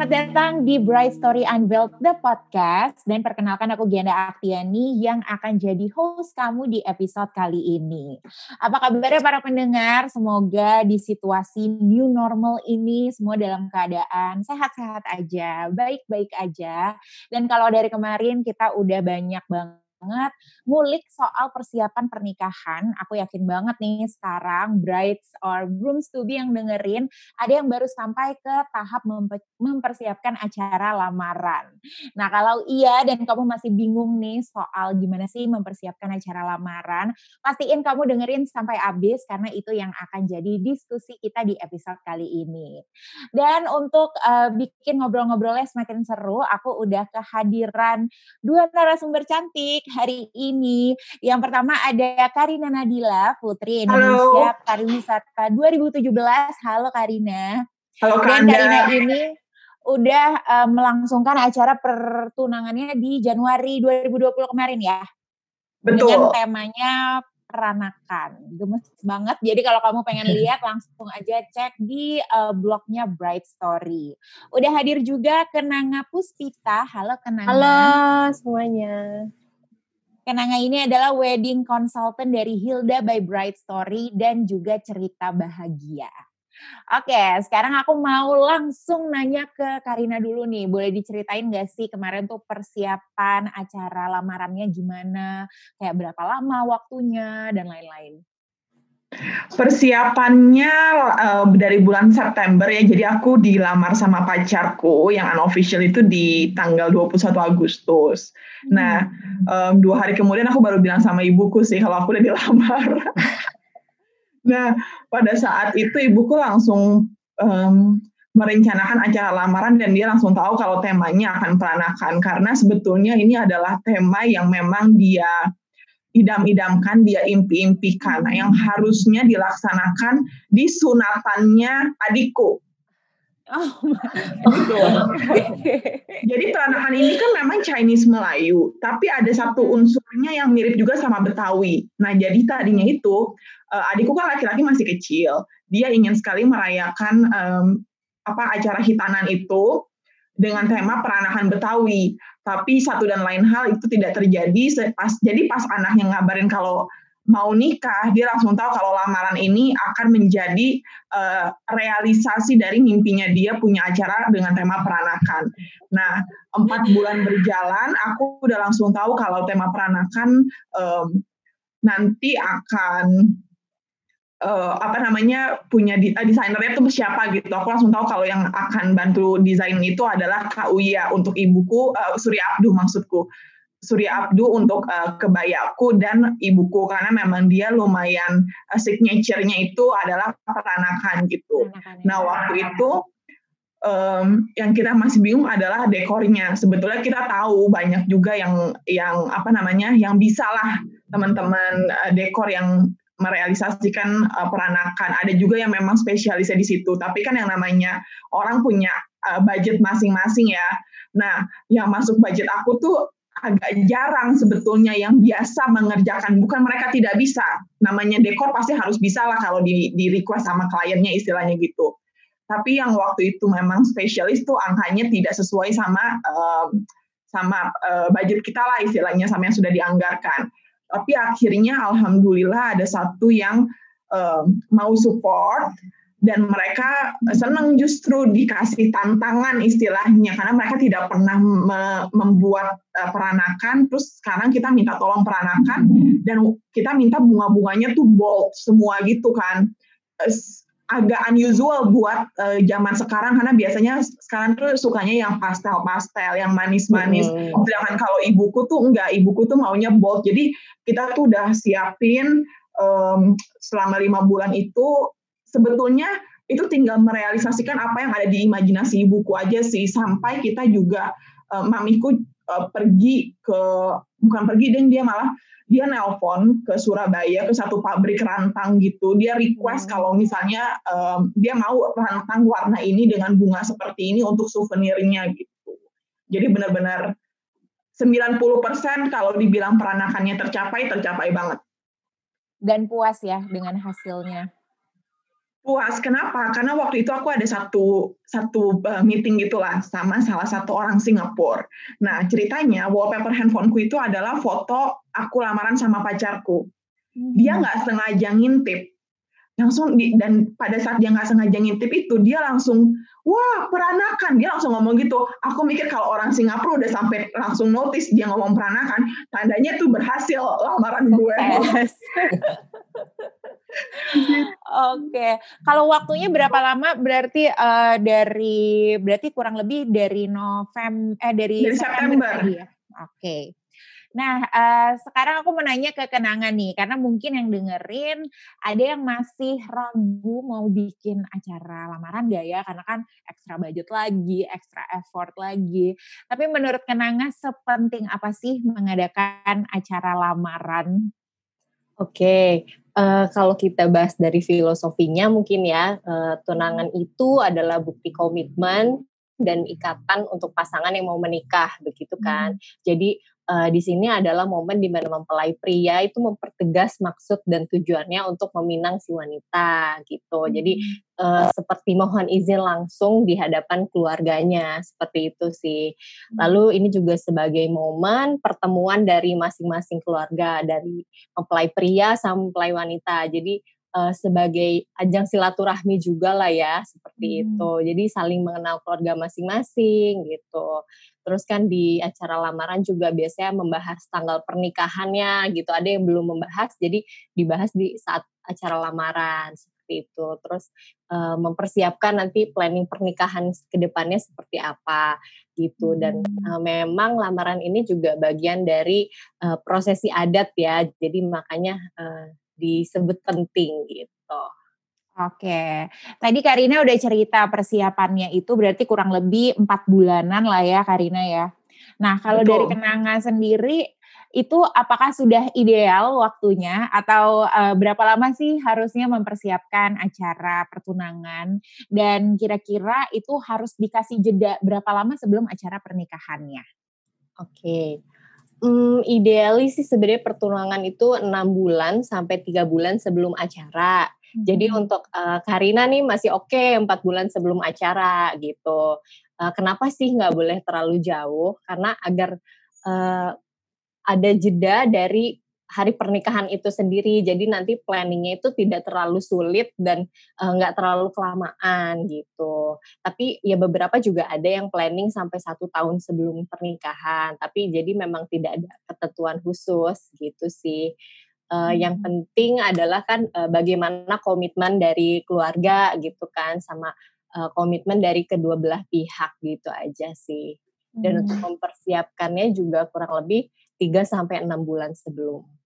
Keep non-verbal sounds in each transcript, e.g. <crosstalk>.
selamat datang di Bright Story Unveiled the podcast dan perkenalkan aku Gianda Aktiani yang akan jadi host kamu di episode kali ini. Apa kabarnya para pendengar? Semoga di situasi new normal ini semua dalam keadaan sehat-sehat aja, baik-baik aja. Dan kalau dari kemarin kita udah banyak banget banget ngulik soal persiapan pernikahan. Aku yakin banget nih sekarang brides or grooms to be yang dengerin ada yang baru sampai ke tahap mempersiapkan acara lamaran. Nah, kalau iya dan kamu masih bingung nih soal gimana sih mempersiapkan acara lamaran, pastiin kamu dengerin sampai habis karena itu yang akan jadi diskusi kita di episode kali ini. Dan untuk uh, bikin ngobrol-ngobrolnya semakin seru, aku udah kehadiran dua narasumber cantik hari ini. Yang pertama ada Karina Nadila, Putri Indonesia Halo. Pariwisata 2017. Halo Karina. Halo Dan Karina ini udah uh, melangsungkan acara pertunangannya di Januari 2020 kemarin ya. Betul. Dengan temanya peranakan. Gemes banget. Jadi kalau kamu pengen <laughs> lihat langsung aja cek di uh, blognya Bright Story. Udah hadir juga Kenanga Puspita. Halo Kenanga. Halo semuanya. Kenanga ini adalah wedding consultant dari Hilda by Bright Story dan juga cerita bahagia. Oke, sekarang aku mau langsung nanya ke Karina dulu nih. Boleh diceritain gak sih kemarin tuh persiapan acara lamarannya gimana? Kayak berapa lama waktunya dan lain-lain? Persiapannya uh, dari bulan September ya, jadi aku dilamar sama pacarku yang unofficial itu di tanggal 21 Agustus. Nah, um, dua hari kemudian aku baru bilang sama ibuku sih kalau aku udah dilamar. <laughs> nah, pada saat itu ibuku langsung um, merencanakan acara lamaran dan dia langsung tahu kalau temanya akan peranakan karena sebetulnya ini adalah tema yang memang dia idam-idamkan, dia impi-impikan, nah, yang harusnya dilaksanakan di sunatannya adikku. Oh, gitu. Jadi peranakan ini kan memang Chinese Melayu, tapi ada satu unsurnya yang mirip juga sama Betawi. Nah, jadi tadinya itu uh, adikku kan laki-laki masih kecil, dia ingin sekali merayakan um, apa acara hitanan itu dengan tema peranakan Betawi tapi satu dan lain hal itu tidak terjadi pas jadi pas anaknya ngabarin kalau mau nikah dia langsung tahu kalau lamaran ini akan menjadi uh, realisasi dari mimpinya dia punya acara dengan tema peranakan. Nah empat bulan berjalan aku udah langsung tahu kalau tema peranakan um, nanti akan uh, apa namanya punya di, uh, desainernya tuh siapa gitu. Aku langsung tahu kalau yang akan bantu desain itu adalah Kak Uya untuk ibuku uh, Surya Abdu maksudku. Surya Abdu untuk uh, kebayaku dan ibuku karena memang dia lumayan uh, signature-nya itu adalah peranakan gitu. Peranakan, nah waktu itu um, yang kita masih bingung adalah dekornya. Sebetulnya kita tahu banyak juga yang yang apa namanya yang bisa lah teman-teman uh, dekor yang merealisasikan uh, peranakan. Ada juga yang memang spesialisnya di situ. Tapi kan yang namanya orang punya uh, budget masing-masing ya. Nah, yang masuk budget aku tuh agak jarang sebetulnya yang biasa mengerjakan. Bukan mereka tidak bisa. Namanya dekor pasti harus bisa lah kalau di, di request sama kliennya istilahnya gitu. Tapi yang waktu itu memang spesialis tuh angkanya tidak sesuai sama um, sama uh, budget kita lah istilahnya sama yang sudah dianggarkan tapi akhirnya alhamdulillah ada satu yang uh, mau support dan mereka senang justru dikasih tantangan istilahnya. Karena mereka tidak pernah me membuat uh, peranakan. Terus sekarang kita minta tolong peranakan dan kita minta bunga-bunganya tuh bold semua gitu kan agak unusual buat uh, zaman sekarang karena biasanya sekarang tuh sukanya yang pastel-pastel, yang manis-manis. Hmm. Sedangkan kalau ibuku tuh enggak, ibuku tuh maunya bold. Jadi kita tuh udah siapin um, selama lima bulan itu sebetulnya itu tinggal merealisasikan apa yang ada di imajinasi ibuku aja sih sampai kita juga uh, mamiku uh, pergi ke bukan pergi dan dia malah dia nelpon ke Surabaya ke satu pabrik rantang gitu. Dia request hmm. kalau misalnya um, dia mau rantang warna ini dengan bunga seperti ini untuk souvenirnya gitu. Jadi benar-benar 90% kalau dibilang peranakannya tercapai, tercapai banget. Dan puas ya dengan hasilnya. Puas. Kenapa? Karena waktu itu aku ada satu satu uh, meeting gitulah sama salah satu orang Singapura. Nah ceritanya wallpaper handphoneku itu adalah foto aku lamaran sama pacarku. Dia hmm. nggak sengaja ngintip langsung di, dan pada saat dia nggak sengaja ngintip itu dia langsung wah peranakan dia langsung ngomong gitu aku mikir kalau orang Singapura udah sampai langsung notice dia ngomong peranakan tandanya tuh berhasil lamaran gue <laughs> Oke, kalau waktunya berapa lama? Berarti uh, dari berarti kurang lebih dari November eh dari, dari September. September. Ya? Oke. Nah, uh, sekarang aku mau nanya ke kenangan nih, karena mungkin yang dengerin ada yang masih ragu mau bikin acara lamaran gak ya? Karena kan ekstra budget lagi, ekstra effort lagi. Tapi menurut kenangan sepenting apa sih mengadakan acara lamaran? Oke, uh, kalau kita bahas dari filosofinya mungkin ya, uh, tunangan itu adalah bukti komitmen dan ikatan untuk pasangan yang mau menikah begitu kan. Hmm. Jadi uh, di sini adalah momen di mana mempelai pria itu mempertegas maksud dan tujuannya untuk meminang si wanita gitu. Jadi uh, seperti mohon izin langsung di hadapan keluarganya seperti itu sih. Hmm. Lalu ini juga sebagai momen pertemuan dari masing-masing keluarga dari mempelai pria sama mempelai wanita. Jadi uh, sebagai ajang silaturahmi juga lah ya seperti hmm. itu. Jadi saling mengenal keluarga masing-masing gitu. Terus kan di acara lamaran juga biasanya membahas tanggal pernikahannya gitu. Ada yang belum membahas, jadi dibahas di saat acara lamaran seperti itu. Terus uh, mempersiapkan nanti planning pernikahan ke depannya seperti apa gitu. Dan uh, memang lamaran ini juga bagian dari uh, prosesi adat ya. Jadi makanya uh, disebut penting gitu. Oke, tadi Karina udah cerita persiapannya itu berarti kurang lebih empat bulanan lah ya Karina ya. Nah kalau dari kenangan sendiri itu apakah sudah ideal waktunya atau uh, berapa lama sih harusnya mempersiapkan acara pertunangan dan kira-kira itu harus dikasih jeda berapa lama sebelum acara pernikahannya? Oke, Hmm, idealis sih sebenarnya pertunangan itu enam bulan sampai tiga bulan sebelum acara. Hmm. Jadi untuk uh, Karina nih masih oke okay, empat bulan sebelum acara gitu. Uh, kenapa sih nggak boleh terlalu jauh? Karena agar uh, ada jeda dari hari pernikahan itu sendiri. Jadi nanti planningnya itu tidak terlalu sulit dan nggak uh, terlalu kelamaan gitu. Tapi ya beberapa juga ada yang planning sampai satu tahun sebelum pernikahan. Tapi jadi memang tidak ada ketentuan khusus gitu sih. Uh, yang hmm. penting adalah kan uh, bagaimana komitmen dari keluarga gitu kan sama uh, komitmen dari kedua belah pihak gitu aja sih. Dan hmm. untuk mempersiapkannya juga kurang lebih 3 sampai 6 bulan sebelum.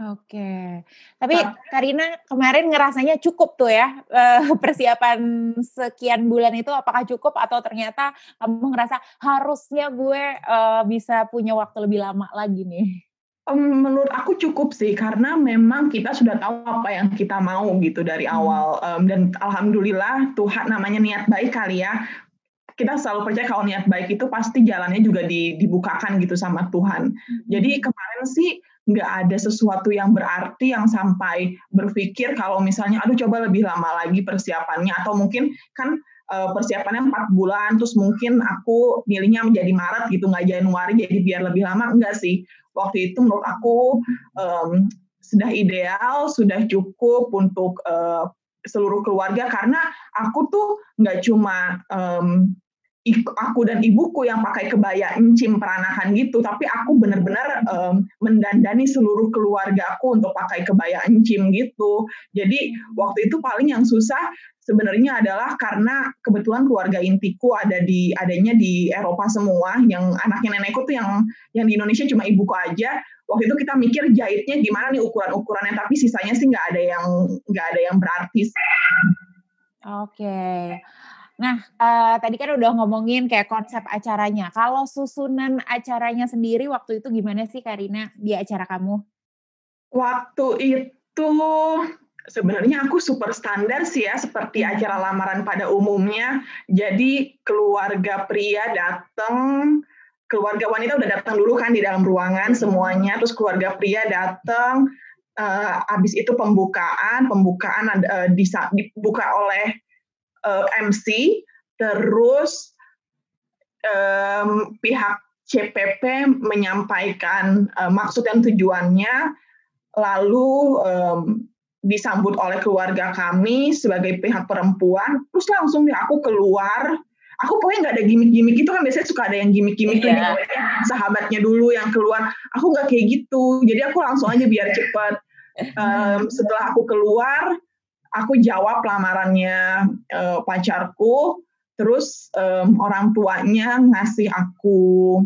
Oke, tapi Karina kemarin ngerasanya cukup tuh ya <laughs> persiapan sekian bulan itu apakah cukup atau ternyata kamu ngerasa harusnya gue uh, bisa punya waktu lebih lama lagi nih? Um, menurut aku cukup sih karena memang kita sudah tahu apa yang kita mau gitu dari hmm. awal um, dan alhamdulillah Tuhan namanya niat baik kali ya kita selalu percaya kalau niat baik itu pasti jalannya juga dibukakan gitu sama Tuhan. Hmm. Jadi kemarin sih nggak ada sesuatu yang berarti yang sampai berpikir kalau misalnya aduh coba lebih lama lagi persiapannya. Atau mungkin kan uh, persiapannya empat bulan terus mungkin aku milihnya menjadi Maret gitu nggak Januari jadi biar lebih lama. Enggak sih. Waktu itu menurut aku um, sudah ideal sudah cukup untuk uh, seluruh keluarga karena aku tuh nggak cuma um, aku dan ibuku yang pakai kebaya encim peranakan gitu, tapi aku benar-benar um, mendandani seluruh keluarga aku untuk pakai kebaya encim gitu. Jadi waktu itu paling yang susah sebenarnya adalah karena kebetulan keluarga intiku ada di adanya di Eropa semua, yang anaknya nenekku tuh yang yang di Indonesia cuma ibuku aja. Waktu itu kita mikir jahitnya gimana nih ukuran-ukurannya, tapi sisanya sih nggak ada yang nggak ada yang berarti. Oke. Okay. Nah, uh, tadi kan udah ngomongin kayak konsep acaranya. Kalau susunan acaranya sendiri waktu itu gimana sih Karina di acara kamu? Waktu itu sebenarnya aku super standar sih ya seperti hmm. acara lamaran pada umumnya. Jadi keluarga pria datang, keluarga wanita udah datang dulu kan di dalam ruangan semuanya, terus keluarga pria datang, uh, habis itu pembukaan, pembukaan uh, dibuka oleh uh, MC, terus um, pihak CPP menyampaikan uh, maksud dan tujuannya, lalu um, disambut oleh keluarga kami sebagai pihak perempuan, terus langsung deh aku keluar. Aku pokoknya nggak ada gimmick-gimmick itu kan biasanya suka ada yang gimmick-gimmick yeah. tuh ya, sahabatnya dulu yang keluar. Aku nggak kayak gitu, jadi aku langsung aja biar cepet. <laughs> Um, setelah aku keluar, aku jawab lamarannya uh, pacarku, terus um, orang tuanya ngasih aku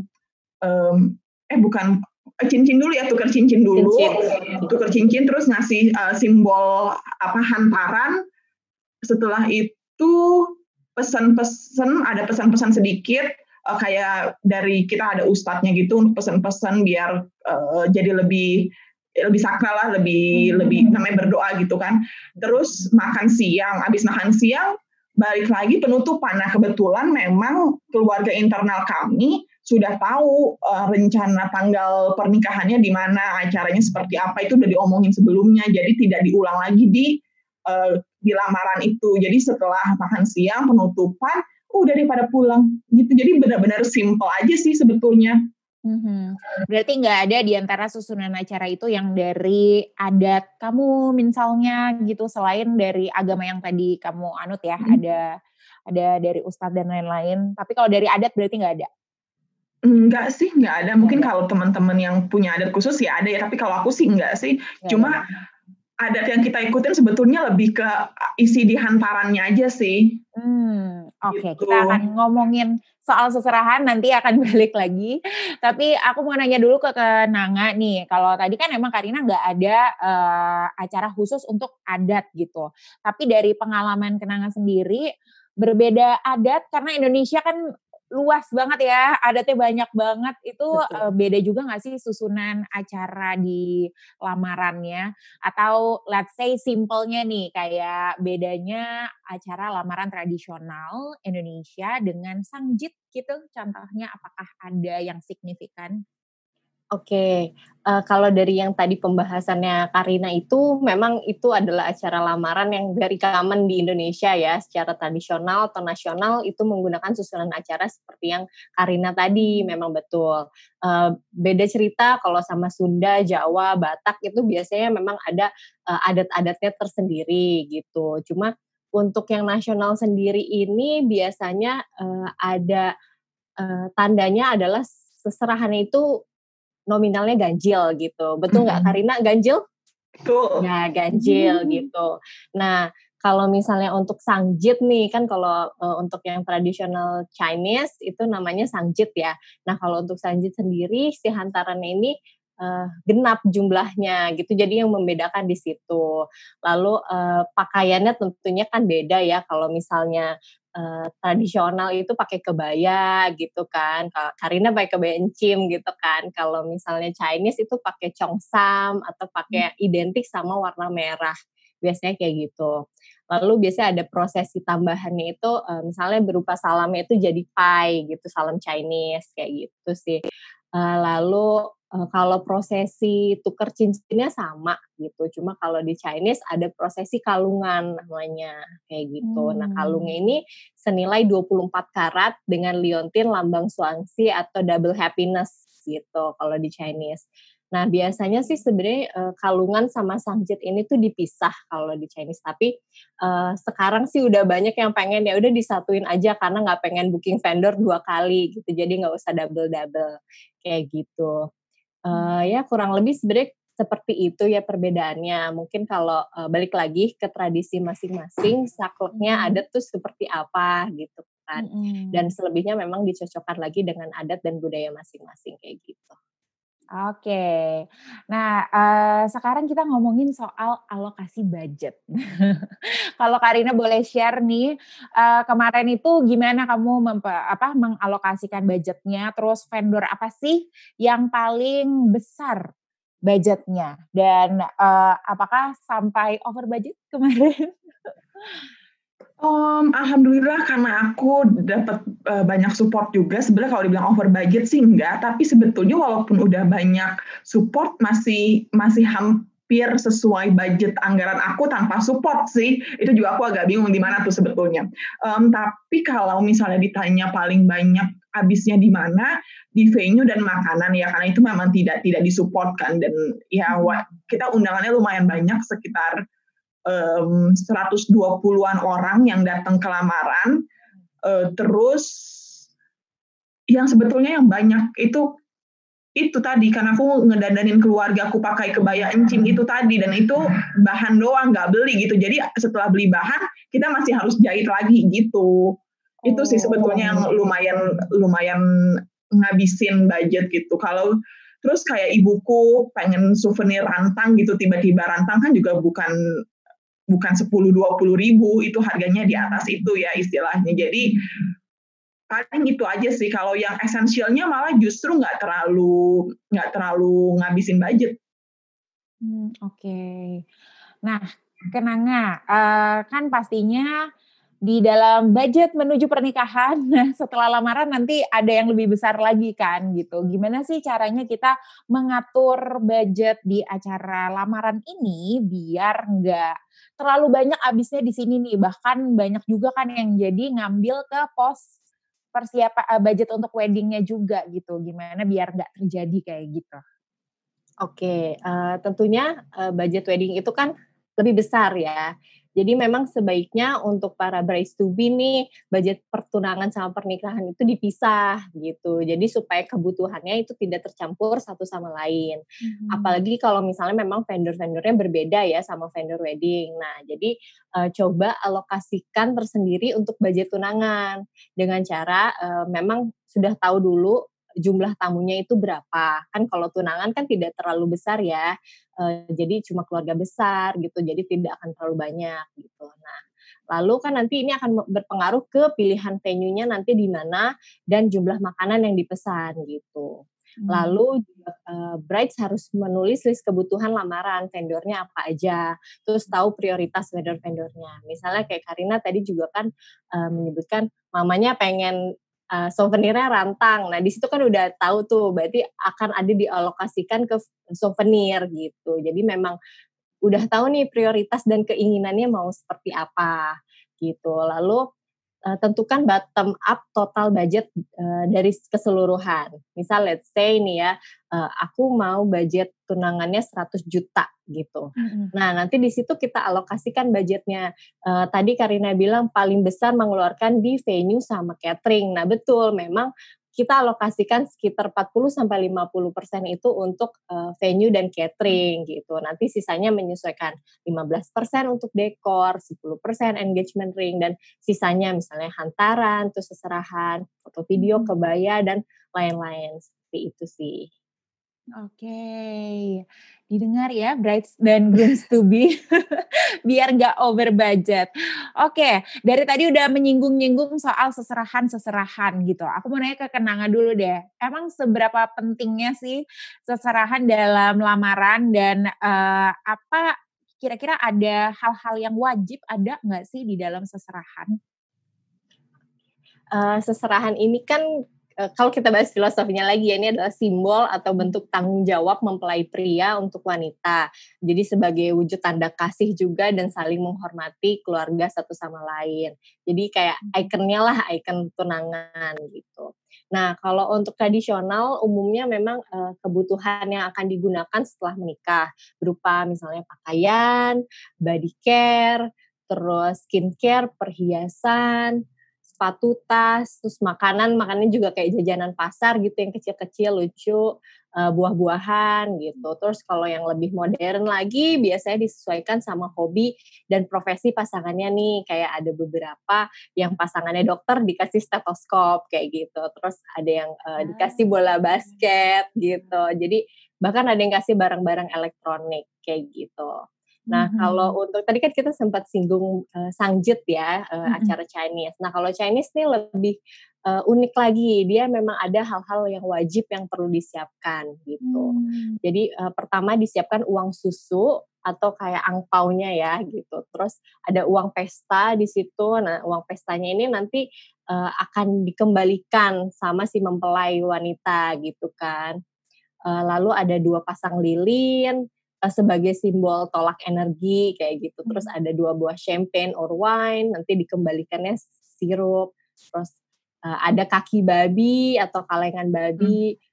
um, eh bukan Eh, cincin dulu ya tukar cincin dulu cincin. tukar cincin terus ngasih uh, simbol apa hantaran setelah itu pesan-pesan ada pesan-pesan sedikit uh, kayak dari kita ada ustadznya gitu untuk pesan-pesan biar uh, jadi lebih lebih sakral lah lebih hmm. lebih namanya berdoa gitu kan terus makan siang habis makan siang balik lagi penutupan nah kebetulan memang keluarga internal kami sudah tahu uh, rencana tanggal pernikahannya di mana, acaranya seperti apa itu udah diomongin sebelumnya, jadi tidak diulang lagi di uh, di lamaran itu. Jadi setelah makan siang penutupan, udah daripada pulang gitu. Jadi benar-benar simple aja sih sebetulnya. Mm-hmm. Berarti nggak ada di antara susunan acara itu yang dari adat kamu misalnya gitu selain dari agama yang tadi kamu anut ya mm-hmm. ada ada dari ustadz dan lain-lain. Tapi kalau dari adat berarti nggak ada. Enggak sih, enggak ada. Mungkin kalau teman-teman yang punya adat khusus ya ada ya, tapi kalau aku sih enggak sih. Ya, Cuma ya. adat yang kita ikutin sebetulnya lebih ke isi di hantarannya aja sih. Hmm, oke. Okay. Gitu. Kita akan ngomongin soal seserahan nanti akan <laughs> balik lagi. Tapi aku mau nanya dulu ke Kenanga nih. Kalau tadi kan emang Karina nggak ada uh, acara khusus untuk adat gitu. Tapi dari pengalaman Kenanga sendiri berbeda adat karena Indonesia kan luas banget ya, adatnya banyak banget. Itu uh, beda juga nggak sih susunan acara di lamarannya? Atau let's say simpelnya nih, kayak bedanya acara lamaran tradisional Indonesia dengan sangjit gitu, contohnya apakah ada yang signifikan? Oke, uh, kalau dari yang tadi pembahasannya Karina itu memang itu adalah acara lamaran yang dari common di Indonesia ya, secara tradisional atau nasional itu menggunakan susunan acara seperti yang Karina tadi memang betul. Uh, beda cerita kalau sama Sunda, Jawa, Batak itu biasanya memang ada uh, adat-adatnya tersendiri gitu. Cuma untuk yang nasional sendiri ini biasanya uh, ada uh, tandanya adalah seserahannya itu nominalnya ganjil gitu. Betul nggak Karina ganjil? Betul. Nah, ganjil hmm. gitu. Nah, kalau misalnya untuk sangjit nih kan kalau uh, untuk yang tradisional Chinese itu namanya sangjit ya. Nah, kalau untuk sangjit sendiri si hantarannya ini uh, genap jumlahnya gitu. Jadi yang membedakan di situ. Lalu uh, pakaiannya tentunya kan beda ya. Kalau misalnya uh, tradisional itu pakai kebaya gitu kan. Karina pakai kebaya encim gitu kan. Kalau misalnya Chinese itu pakai chongsam atau pakai hmm. identik sama warna merah. Biasanya kayak gitu. Lalu biasanya ada prosesi tambahannya itu uh, misalnya berupa salamnya itu jadi pie gitu, salam Chinese kayak gitu sih. Uh, lalu uh, kalau prosesi tukar cincinnya sama gitu. Cuma kalau di Chinese ada prosesi kalungan namanya kayak gitu. Hmm. Nah, kalungnya ini senilai 24 karat dengan liontin lambang suangsi atau double happiness gitu kalau di Chinese. Nah, biasanya sih sebenarnya uh, kalungan sama sangjit ini tuh dipisah kalau di Chinese, tapi uh, sekarang sih udah banyak yang pengen ya udah disatuin aja karena nggak pengen booking vendor dua kali gitu, jadi nggak usah double double kayak gitu uh, ya kurang lebih sebenarnya seperti itu ya perbedaannya. Mungkin kalau uh, balik lagi ke tradisi masing-masing, sakleknya hmm. adat tuh seperti apa gitu kan. Hmm. Dan selebihnya memang dicocokkan lagi dengan adat dan budaya masing-masing kayak gitu. Oke. Nah, uh, sekarang kita ngomongin soal alokasi budget. <laughs> Kalau Karina boleh share nih, uh, kemarin itu gimana kamu apa mengalokasikan budgetnya, terus vendor apa sih yang paling besar budgetnya dan uh, apakah sampai over budget kemarin? <laughs> Um, alhamdulillah karena aku dapat uh, banyak support juga. Sebenarnya kalau dibilang over budget sih enggak, tapi sebetulnya walaupun udah banyak support masih masih ham, hampir sesuai budget anggaran aku tanpa support sih. Itu juga aku agak bingung di mana tuh sebetulnya. Um, tapi kalau misalnya ditanya paling banyak habisnya di mana di venue dan makanan ya karena itu memang tidak tidak disupport kan dan ya kita undangannya lumayan banyak sekitar um, 120-an orang yang datang ke lamaran uh, terus yang sebetulnya yang banyak itu itu tadi karena aku ngedandanin keluarga aku pakai kebaya encim itu tadi dan itu bahan doang nggak beli gitu. Jadi setelah beli bahan kita masih harus jahit lagi gitu. Itu sih sebetulnya yang lumayan lumayan ngabisin budget gitu. Kalau terus kayak ibuku pengen souvenir rantang gitu tiba-tiba rantang kan juga bukan bukan 10 20 ribu itu harganya di atas itu ya istilahnya jadi paling itu aja sih kalau yang esensialnya malah justru nggak terlalu nggak terlalu ngabisin budget. Hmm, Oke, okay. nah kenanga uh, kan pastinya di dalam budget menuju pernikahan, <laughs> nah setelah lamaran nanti ada yang lebih besar lagi kan gitu. Gimana sih caranya kita mengatur budget di acara lamaran ini biar nggak terlalu banyak habisnya di sini nih. Bahkan banyak juga kan yang jadi ngambil ke pos persiapan uh, budget untuk weddingnya juga gitu. Gimana biar nggak terjadi kayak gitu. Oke okay, uh, tentunya uh, budget wedding itu kan lebih besar ya jadi memang sebaiknya untuk para brides to be nih budget pertunangan sama pernikahan itu dipisah gitu. Jadi supaya kebutuhannya itu tidak tercampur satu sama lain. Hmm. Apalagi kalau misalnya memang vendor-vendornya berbeda ya sama vendor wedding. Nah, jadi uh, coba alokasikan tersendiri untuk budget tunangan dengan cara uh, memang sudah tahu dulu jumlah tamunya itu berapa kan kalau tunangan kan tidak terlalu besar ya uh, jadi cuma keluarga besar gitu jadi tidak akan terlalu banyak gitu nah lalu kan nanti ini akan berpengaruh ke pilihan venue-nya nanti di mana dan jumlah makanan yang dipesan gitu Hmm. Lalu uh, brides harus menulis list kebutuhan lamaran vendornya apa aja, terus tahu prioritas vendor-vendornya. Misalnya kayak Karina tadi juga kan uh, menyebutkan mamanya pengen uh, souvenirnya rantang. Nah, di situ kan udah tahu tuh, berarti akan ada dialokasikan ke souvenir gitu. Jadi memang udah tahu nih prioritas dan keinginannya mau seperti apa gitu. Lalu uh, tentukan bottom up total budget uh, dari keseluruhan. Misal let's say nih ya, uh, aku mau budget tunangannya 100 juta gitu. Mm-hmm. Nah, nanti di situ kita alokasikan budgetnya. Uh, tadi Karina bilang paling besar mengeluarkan di venue sama catering. Nah, betul memang kita alokasikan sekitar 40 sampai 50% itu untuk uh, venue dan catering gitu. Nanti sisanya menyesuaikan 15% untuk dekor, 10% engagement ring dan sisanya misalnya hantaran, terus seserahan, foto video, hmm. kebaya dan lain-lain seperti itu sih. Oke, didengar ya brides dan grooms to be <laughs> biar nggak over budget. Oke, dari tadi udah menyinggung-nyinggung soal seserahan-seserahan gitu. Aku mau nanya ke Kenanga dulu deh. Emang seberapa pentingnya sih seserahan dalam lamaran dan uh, apa kira-kira ada hal-hal yang wajib ada nggak sih di dalam seserahan? Uh, seserahan ini kan kalau kita bahas filosofinya lagi ya ini adalah simbol atau bentuk tanggung jawab mempelai pria untuk wanita. Jadi sebagai wujud tanda kasih juga dan saling menghormati keluarga satu sama lain. Jadi kayak hmm. ikonnya lah ikon tunangan gitu. Nah, kalau untuk tradisional umumnya memang uh, kebutuhan yang akan digunakan setelah menikah berupa misalnya pakaian, body care, terus skincare, perhiasan, sepatu tas, terus makanan, makannya juga kayak jajanan pasar gitu yang kecil-kecil lucu, uh, buah-buahan gitu. Terus kalau yang lebih modern lagi biasanya disesuaikan sama hobi dan profesi pasangannya nih. Kayak ada beberapa yang pasangannya dokter dikasih stetoskop kayak gitu. Terus ada yang uh, dikasih bola basket gitu. Jadi bahkan ada yang kasih barang-barang elektronik kayak gitu. Nah, mm-hmm. kalau untuk tadi kan kita sempat singgung uh, Sangjit ya, uh, mm-hmm. acara Chinese. Nah, kalau Chinese nih lebih uh, unik lagi. Dia memang ada hal-hal yang wajib yang perlu disiapkan gitu. Mm. Jadi uh, pertama disiapkan uang susu atau kayak angpaunya ya gitu. Terus ada uang pesta di situ. Nah, uang pestanya ini nanti uh, akan dikembalikan sama si mempelai wanita gitu kan. Uh, lalu ada dua pasang lilin, uh, sebagai simbol tolak energi kayak gitu. Terus ada dua buah champagne or wine, nanti dikembalikannya sirup. Terus uh, ada kaki babi atau kalengan babi. Hmm.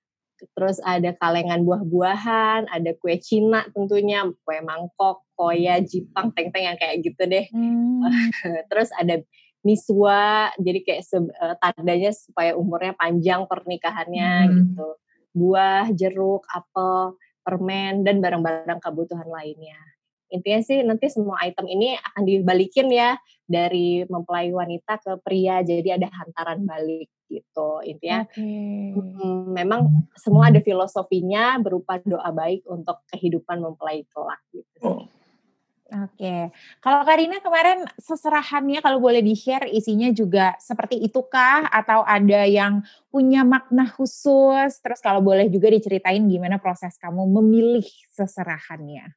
Terus ada kalengan buah-buahan, ada kue Cina tentunya, kue mangkok, koya, jipang, teng-teng yang kayak gitu deh. Hmm. <laughs> Terus ada miswa, jadi kayak uh, tandanya supaya umurnya panjang pernikahannya hmm. gitu. Buah, jeruk, apel, permen, dan barang-barang kebutuhan lainnya. Intinya sih nanti semua item ini akan dibalikin ya dari mempelai wanita ke pria, jadi ada hantaran balik gitu. Intinya okay. mm, memang semua ada filosofinya berupa doa baik untuk kehidupan mempelai kelak gitu. Oh. Oke, kalau Karina kemarin seserahannya kalau boleh di-share isinya juga seperti itukah atau ada yang punya makna khusus? Terus kalau boleh juga diceritain gimana proses kamu memilih seserahannya?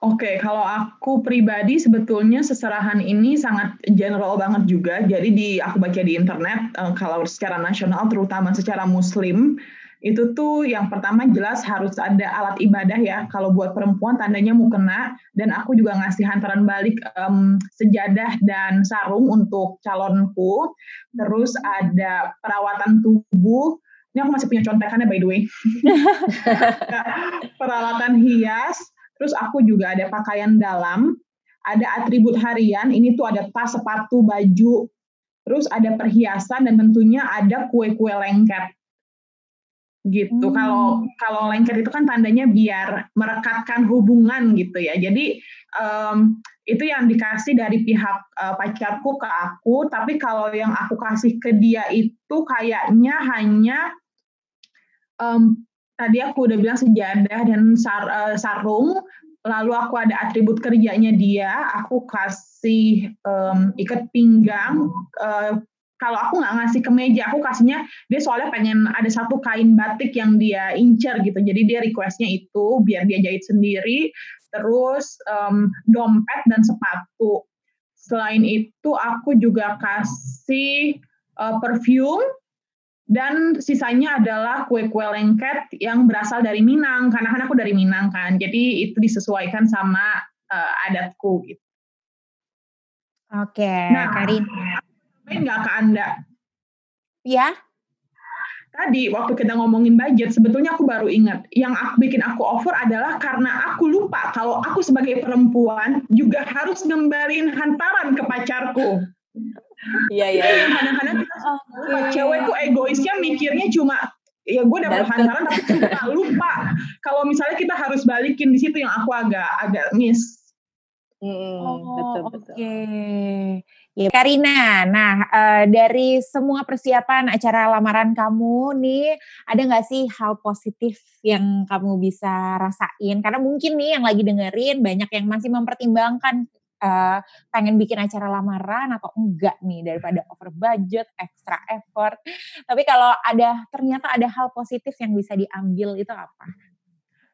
Oke, okay, kalau aku pribadi sebetulnya seserahan ini sangat general banget juga. Jadi di aku baca di internet uh, kalau secara nasional terutama secara muslim itu tuh yang pertama jelas harus ada alat ibadah ya. Kalau buat perempuan tandanya mau kena dan aku juga ngasih hantaran balik um, sejadah dan sarung untuk calonku. Terus ada perawatan tubuh. Ini aku masih punya contekannya by the way. <laughs> Peralatan hias. Terus aku juga ada pakaian dalam, ada atribut harian. Ini tuh ada tas, sepatu, baju. Terus ada perhiasan dan tentunya ada kue-kue lengket gitu. Hmm. Kalau kalau lengket itu kan tandanya biar merekatkan hubungan gitu ya. Jadi um, itu yang dikasih dari pihak uh, pacarku ke aku. Tapi kalau yang aku kasih ke dia itu kayaknya hanya um, tadi aku udah bilang sejadah dan sar, uh, sarung. Lalu aku ada atribut kerjanya dia, aku kasih um, ikat pinggang, uh, kalau aku nggak ngasih ke meja, aku kasihnya dia soalnya pengen ada satu kain batik yang dia incer gitu. Jadi dia requestnya itu biar dia jahit sendiri. Terus um, dompet dan sepatu. Selain itu aku juga kasih uh, perfume dan sisanya adalah kue-kue lengket yang berasal dari Minang karena kan aku dari Minang kan. Jadi itu disesuaikan sama uh, adatku gitu. Oke, nah, Karin main nggak ke Anda? Ya. Tadi waktu kita ngomongin budget, sebetulnya aku baru ingat. Yang aku bikin aku offer adalah karena aku lupa kalau aku sebagai perempuan juga harus ngembalin hantaran ke pacarku. Iya, iya. iya. Kadang-kadang kita cewek tuh egoisnya mikirnya cuma ya gue dapat hantaran tapi cuma lupa kalau misalnya kita harus balikin di situ yang aku agak agak miss. Hmm, oh, betul betul. Oke. Okay. Ya, Karina, nah uh, dari semua persiapan acara lamaran kamu nih, ada nggak sih hal positif yang kamu bisa rasain? Karena mungkin nih yang lagi dengerin banyak yang masih mempertimbangkan uh, pengen bikin acara lamaran atau enggak nih daripada over budget, extra effort. Tapi kalau ada ternyata ada hal positif yang bisa diambil itu apa?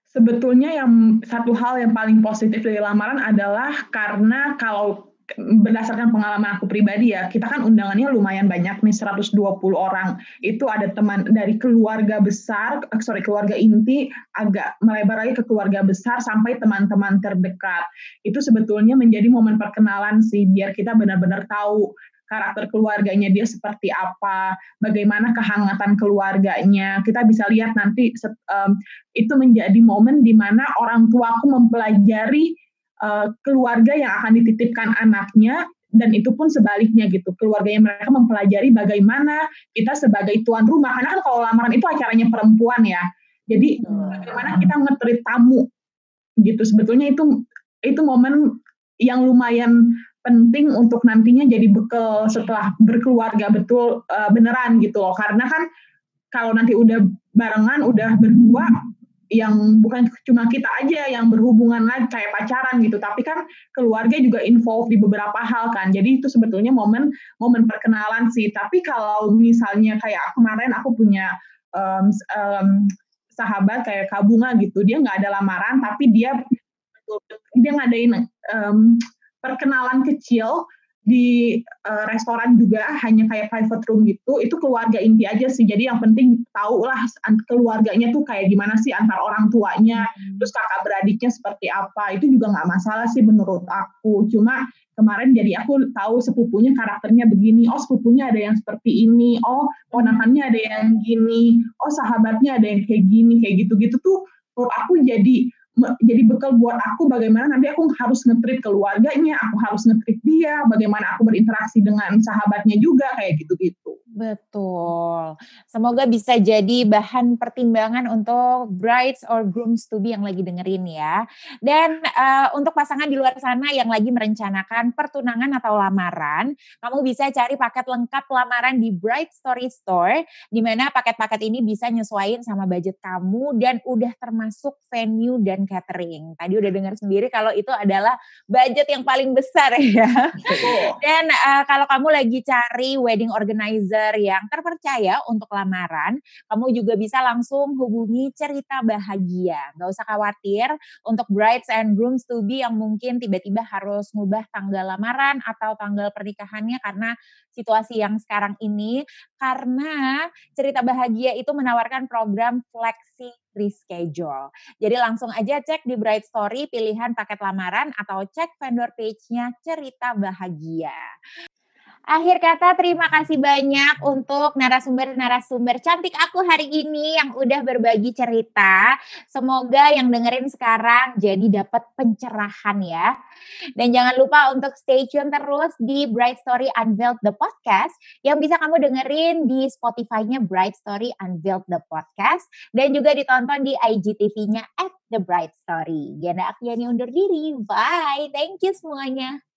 Sebetulnya yang satu hal yang paling positif dari lamaran adalah karena kalau berdasarkan pengalaman aku pribadi ya, kita kan undangannya lumayan banyak nih 120 orang. Itu ada teman dari keluarga besar, eh, sorry keluarga inti, agak melebar lagi ke keluarga besar sampai teman-teman terdekat. Itu sebetulnya menjadi momen perkenalan sih, biar kita benar-benar tahu karakter keluarganya dia seperti apa, bagaimana kehangatan keluarganya. Kita bisa lihat nanti itu menjadi momen di mana orang tuaku mempelajari uh, keluarga yang akan dititipkan anaknya dan itu pun sebaliknya gitu. Keluarga yang mereka mempelajari bagaimana kita sebagai tuan rumah. Karena kan kalau lamaran itu acaranya perempuan ya. Jadi bagaimana kita ngetrit tamu gitu. Sebetulnya itu itu momen yang lumayan penting untuk nantinya jadi bekal setelah berkeluarga. Betul uh, beneran gitu loh. Karena kan kalau nanti udah barengan udah berdua yang bukan cuma kita aja yang berhubungan lagi kayak pacaran gitu, tapi kan keluarga juga involved di beberapa hal kan. Jadi itu sebetulnya momen momen perkenalan sih. Tapi kalau misalnya kayak kemarin aku punya um, um, sahabat kayak Kabunga gitu, dia nggak ada lamaran, tapi dia dia ngadain um, perkenalan kecil di uh, restoran juga hanya kayak private room gitu itu keluarga inti aja sih. Jadi yang penting tahu lah keluarganya tuh kayak gimana sih antar orang tuanya hmm. terus kakak beradiknya seperti apa. Itu juga nggak masalah sih menurut aku. Cuma kemarin jadi aku tahu sepupunya karakternya begini. Oh sepupunya ada yang seperti ini. Oh ponakannya ada yang gini. Oh sahabatnya ada yang kayak gini kayak gitu-gitu tuh menurut aku jadi jadi bekal buat aku bagaimana nanti aku harus ngetrit keluarganya, aku harus ngetrit dia, bagaimana aku berinteraksi dengan sahabatnya juga kayak gitu-gitu. Betul. Semoga bisa jadi bahan pertimbangan untuk brides or grooms to be yang lagi dengerin ya. Dan uh, untuk pasangan di luar sana yang lagi merencanakan pertunangan atau lamaran, kamu bisa cari paket lengkap lamaran di Bright Story Store, di mana paket-paket ini bisa nyesuaiin sama budget kamu dan udah termasuk venue dan catering. Tadi udah dengar sendiri kalau itu adalah budget yang paling besar <laughs> ya. Dan uh, kalau kamu lagi cari wedding organizer yang terpercaya untuk lamaran, kamu juga bisa langsung hubungi cerita bahagia. Gak usah khawatir untuk brides and grooms to be yang mungkin tiba-tiba harus ngubah tanggal lamaran atau tanggal pernikahannya karena situasi yang sekarang ini. Karena cerita bahagia itu menawarkan program flexi reschedule. Jadi langsung aja cek di Bright Story pilihan paket lamaran atau cek vendor page-nya cerita bahagia. Akhir kata terima kasih banyak untuk narasumber-narasumber cantik aku hari ini yang udah berbagi cerita. Semoga yang dengerin sekarang jadi dapat pencerahan ya. Dan jangan lupa untuk stay tune terus di Bright Story Unveiled the Podcast yang bisa kamu dengerin di Spotify-nya Bright Story Unveiled the Podcast dan juga ditonton di IGTV-nya at The Bright Story. Gena Akhiani undur diri. Bye. Thank you semuanya.